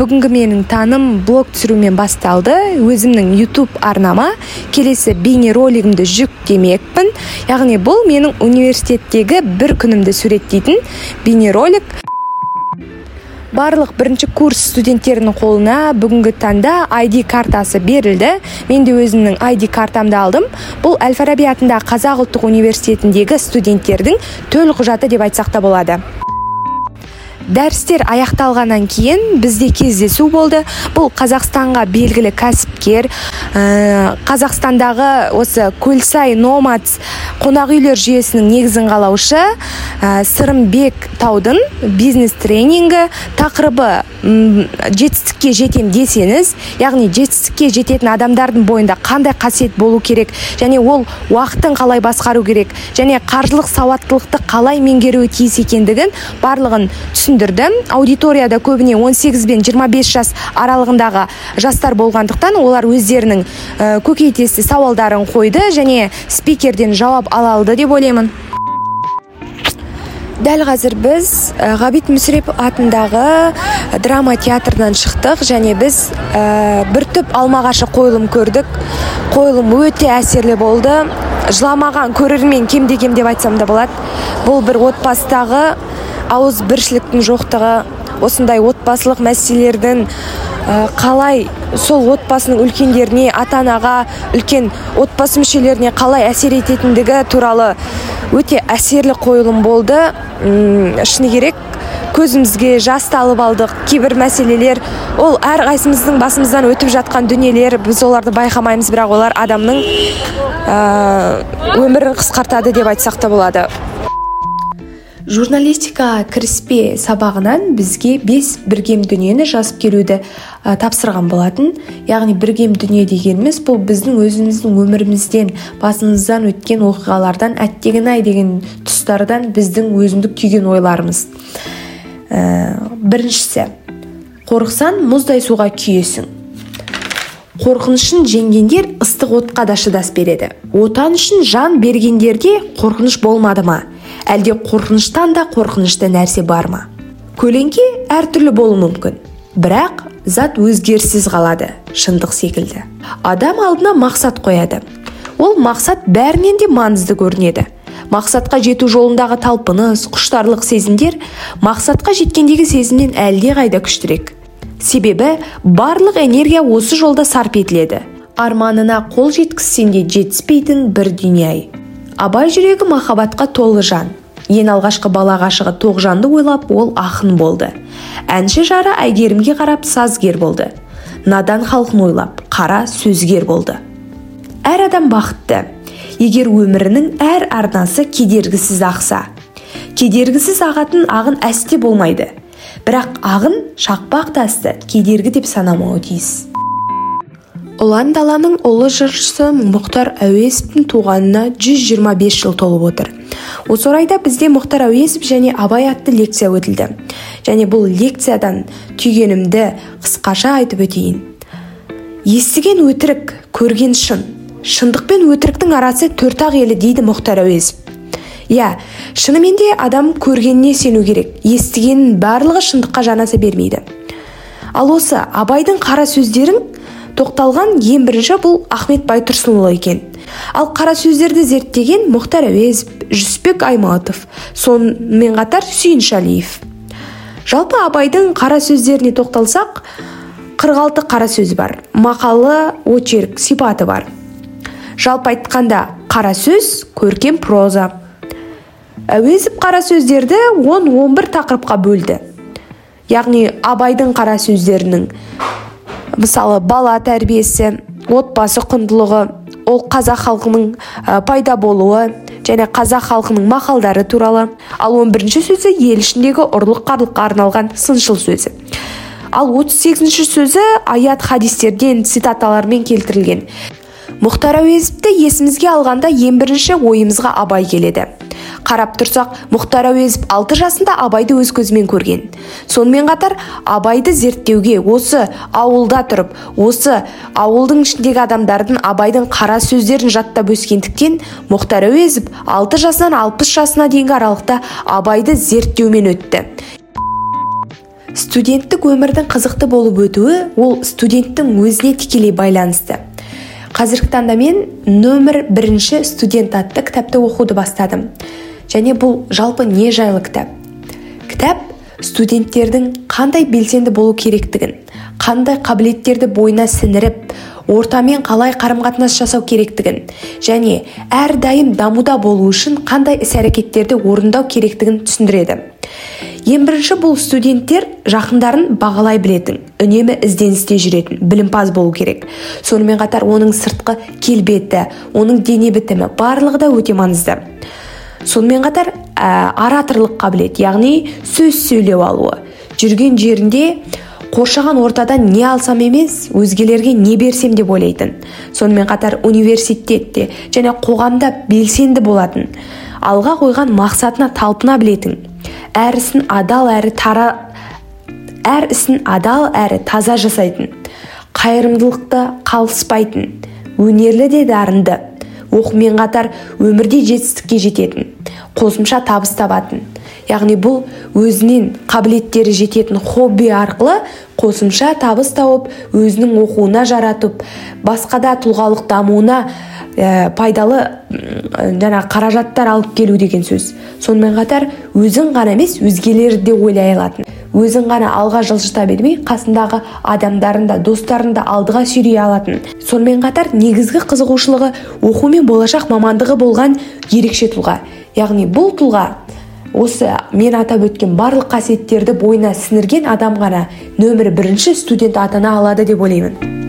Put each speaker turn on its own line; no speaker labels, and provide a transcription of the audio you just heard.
бүгінгі менің таным блог түсірумен басталды. Өзімнің YouTube арнама келесі бейнеролигімді жүктемекпін. Яғни бұл менің университеттегі бір күнімді суреттейтін бейнеролик. Барлық бірінші курс студенттерінің қолына бүгінгі таңда ID картасы берілді. Мен де өзімнің ID картамды алдым. Бұл әл фараби атындағы қазақ ұлттық университетіндегі студенттердің төлқұжаты деп айтсақ та болады. Дәрістер аяқталғаннан кейін бізде кездесу болды. Бұл қазақстанға белгілі кәсіпкер ә, қазақстандағы осы көлсай номадс қонақ үйлер жүйесінің негізін қалаушы ә, сырымбек таудың бизнес тренингі тақырыбы жетістікке жетем десеңіз яғни жетістікке жететін адамдардың бойында қандай қасиет болу керек? Және ол уақытын қалай басқару керек? Және қаржылық сауаттылықты қалай меңгеруі тиіс екендігін барлығын түсіндірді түсіндірді аудиторияда көбіне 18 бен 25 жас аралығындағы жастар болғандықтан олар өздерінің көкейтесті сауалдарын қойды және спикерден жауап ала алды деп ойлаймын. Дәл қазір біз ә, ғабит мүсірепов атындағы драма театрынан шықтық және біз ә, бір түп алмағашы қойылым көрдік. Қойылым өте әсерлі болды. Жыламаған көрермен кем деп айтсам да болады. Бұл бір отбасыдағы ауыз біршіліктің жоқтығы осындай отбасылық мәселелердің қалай сол отбасының үлкендеріне ата анаға үлкен отбасы мүшелеріне қалай әсер ететіндігі туралы өте әсерлі қойылым болды. Шыны керек көзімізге жас алып алдық. Кейбір мәселелер ол әрқайсымыздың басымыздан өтіп жатқан дүниелер. Біз оларды байқамаймыз бірақ олар адамның өмірін қысқартады деп айтсақ та болады. Журналистикаға кіріспе сабағынан бізге бес біргем дүниені жазып келуді ә, тапсырған болатын. Яғни біргем дүние дегеніміз бұл біздің өзіміздің өмірімізден басымыздан өткен оқиғалардан әттеген ай деген тұстардан біздің өзіндік түйген ойларымыз. Ә, біріншісі қорықсаң мұздай суға күйесің. Қорқынышын жеңгендер ыстық отқа да шыдас береді. Отан үшін жан бергендерде қорқыныш болмады ма? Әлде қорқыныштан да қорқынышты нәрсе бар ма? Көлеңке әртүрлі болуы мүмкін. Бірақ зат өзгеріссіз қалады шындық секілді. Адам алдына мақсат қояды. Ол мақсат бәрінен де маңызды көрінеді. Мақсатқа жету жолындағы талпыныс құштарлық сезімдер мақсатқа жеткендегі сезімнен әлде қайда күштірек. Себебі барлық энергия осы жолда сарп етіледі. Арманына қол жеткізсең де жетіспейтін бір дүние абай жүрегі махаббатқа толы жан. Ең алғашқы бала ғашығы тоғжанды ойлап ол ақын болды. Әнші жары әйгерімге қарап сазгер болды. Надан халқын ойлап қара сөзгер болды. Әр адам бақытты. Егер өмірінің әр арнасы кедергісіз ақса кедергісіз ағатын ағын әсте болмайды. Бірақ ағын шақпақ тасты кедергі деп санамауы тиіс. Ұлан даланың ұлы жыршысы мұхтар әуезовтің туғанына 125 жыл толып отыр. Осы орайда бізде мұхтар әуезов және абай атты лекция өтілді. Және бұл лекциядан түйгенімді қысқаша айтып өтейін. Естіген өтірік көрген шын. Шындық пен өтіріктің арасы төрт ақ елі дейді мұхтар әуезов. Иә шынымен де адам көргеніне сену керек. Естігеннің барлығы шындыққа жанаса бермейді. Ал осы абайдың қара сөздерін тоқталған ең бірінші бұл ахмет байтұрсынұлы екен. Ал қара сөздерді зерттеген мұхтар әуезов жүсіпбек аймауытов сонымен қатар сүйіншәлиев жалпы абайдың қара сөздеріне тоқталсақ 46 қара сөз бар мақалы очерк сипаты бар. Жалпы айтқанда қара сөз көркем проза. Әуезов қара сөздерді 10-11 тақырыпқа бөлді. Яғни абайдың қара сөздерінің мысалы бала тәрбиесі отбасы құндылығы ол қазақ халқының пайда болуы және қазақ халқының мақалдары туралы. Ал 11 бірінші сөзі ел ішіндегі ұрлық қарлыққа арналған сыншыл сөзі. Ал 38 сөзі аят хадистерден цитаталармен келтірілген. Мұхтар әуезовті есімізге алғанда ең бірінші ойымызға абай келеді. Қарап тұрсақ мұхтар әуезов алты жасында абайды өз көзімен көрген. Сонымен қатар абайды зерттеуге осы ауылда тұрып осы ауылдың ішіндегі адамдардың абайдың қара сөздерін жаттап өскендіктен мұхтар әуезов алты жасынан алпыс жасына дейінгі аралықта абайды зерттеумен өтті. Студенттік өмірдің қызықты болып өтуі ол студенттің өзіне тікелей байланысты. Қазіргі таңда мен нөмір бірінші студент атты кітапты оқуды бастадым. Және бұл жалпы не жайлы кітап? Кітап студенттердің қандай белсенді болу керектігін қандай қабілеттерді бойына сіңіріп ортамен қалай қарым қатынас жасау керектігін және әрдайым дамуда болу үшін қандай іс әрекеттерді орындау керектігін түсіндіреді. Ең бірінші бұл студенттер жақындарын бағалай білетін үнемі ізденісте жүретін білімпаз болу керек. Сонымен қатар оның сыртқы келбеті оның дене бітімі барлығы да өте маңызды. Сонымен қатар ә, ораторлық қабілет яғни сөз сөйлеу алуы. Жүрген жерінде қоршаған ортадан не алсам емес өзгелерге не берсем деп ойлайтын. Сонымен қатар университетте және қоғамда белсенді болатын алға қойған мақсатына талпына білетін. Әр ісін адал әрі тара әр ісін адал әрі таза жасайтын қайырымдылықты қалыспайтын өнерлі де дарынды. Оқумен қатар өмірде жетістікке жететін қосымша табыс табатын. Яғни бұл өзінен қабілеттері жететін хобби арқылы қосымша табыс тауып өзінің оқуына жаратып басқа да тұлғалық дамуына ә, пайдалы жаңа қаражаттар алып келу деген сөз. Сонымен қатар өзің ғана емес өзгелерді де ойлай алатын. Өзің ғана алға жылжыта бермей қасындағы адамдарын да достарын да алдыға сүйрей алатын. Сонымен қатар негізгі қызығушылығы оқу мен болашақ мамандығы болған ерекше тұлға. Яғни бұл тұлға осы мен атап өткен барлық қасиеттерді бойына сіңірген адам ғана нөмір бірінші студент атана алады деп ойлаймын.